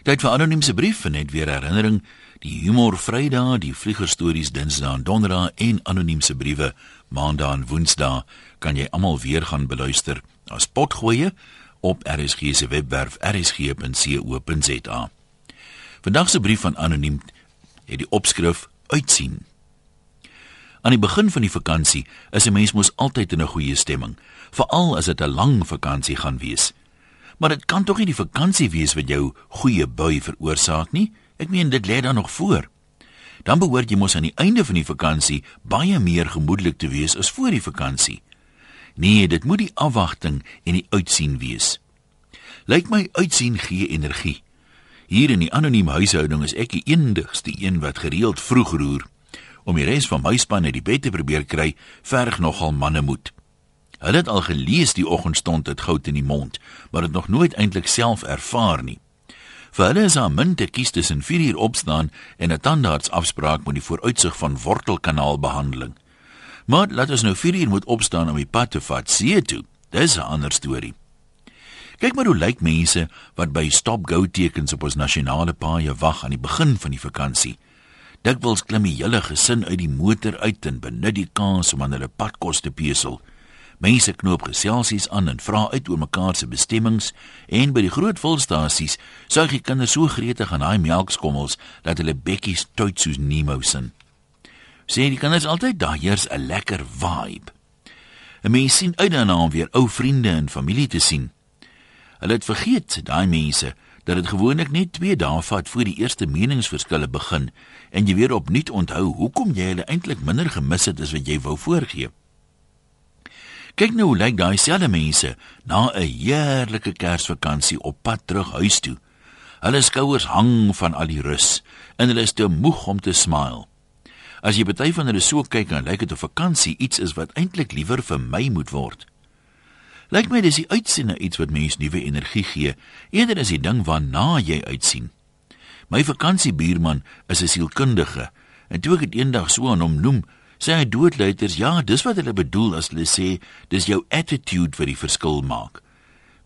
Tyd vir anoniem se brief en net weer herinnering, die humor Vrydag, die vliegerstories Dinsdae en Donderdag en anoniem se briewe Maandag en Woensdae kan jy almal weer gaan beluister as potgoeie op RSG se webwerf rsg.co.za. Vandag se brief van anoniem het die opskrif uitsien. Aan die begin van die vakansie is 'n mens mos altyd in 'n goeie stemming, veral as dit 'n lang vakansie gaan wees. Maar dit kan tog nie die vakansie wees wat jou goeie bui veroorsaak nie. Ek meen dit lê dan nog voor. Dan behoort jy mos aan die einde van die vakansie baie meer gemoedelik te wees as voor die vakansie. Nee, dit moet die afwagting en die uitsien wees. Lyk my uitsien gee energie. Hier in die anonieme huishouding is ek die enigste een wat gereeld vroeg roer om die res van my span uit die bed te probeer kry, verg nogal manne moed. Hulle het al gelees die oggendstond het goud in die mond, maar dit nog nooit eintlik self ervaar nie. Vir hulle is daar min te kies tussen 4 uur opstaan en 'n tandartsafspraak met die vooruitsig van wortelkanaalbehandeling. Maar laat ons nou 4 uur moet opstaan om die pad te vat see toe. Dis 'n ander storie. Kyk maar hoe lyk mense wat by stop-go tekens op ons nasionale paaie wag aan die begin van die vakansie. Dikwels klim die hele gesin uit die motor uit en benut die kans om aan hulle padkos te pesel. Mense knoop geselsies aan en vra uit oor mekaar se bestemmings en by die groot volstasies suig die kinders so gretig aan daai melkskommels dat hulle bekkies toets soos Nemo sin. Sê die kinders altyd daar heers 'n lekker vibe. 'n Mens sien uit daarna om weer ou vriende en familie te sien. Hulle het vergeet daai mense dat dit gewoonlik net 2 dae vat voor die eerste meningsverskille begin en jy weer opnuut onthou hoekom jy hulle eintlik minder gemis het as wat jy wou voorgee. Kyk nou hoe lyk daai selfde mense na 'n heerlike Kersvakansie op pad terug huis toe. Hulle skouers hang van al die rus en hulle is te moeg om te smile. As jy party van hulle so kyk en lyk dit of vakansie iets is wat eintlik liewer vir my moet word. Lyk my dis die uitsien na iets wat mens nuwe energie gee, eerder as die ding waarna jy uitsien. My vakansiebuurman is 'n sielkundige en toe ek dit eendag so aan hom noem, sê hy doodluiters, ja, dis wat hulle bedoel as hulle sê dis jou attitude wat die verskil maak.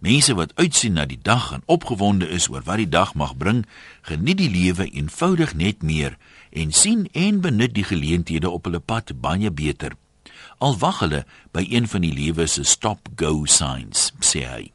Mense wat uitsien na die dag en opgewonde is oor wat die dag mag bring, geniet die lewe eenvoudig net meer en sien en benut die geleenthede op hulle pad baie beter al wag hulle by een van die lewe se stop go signs sê hy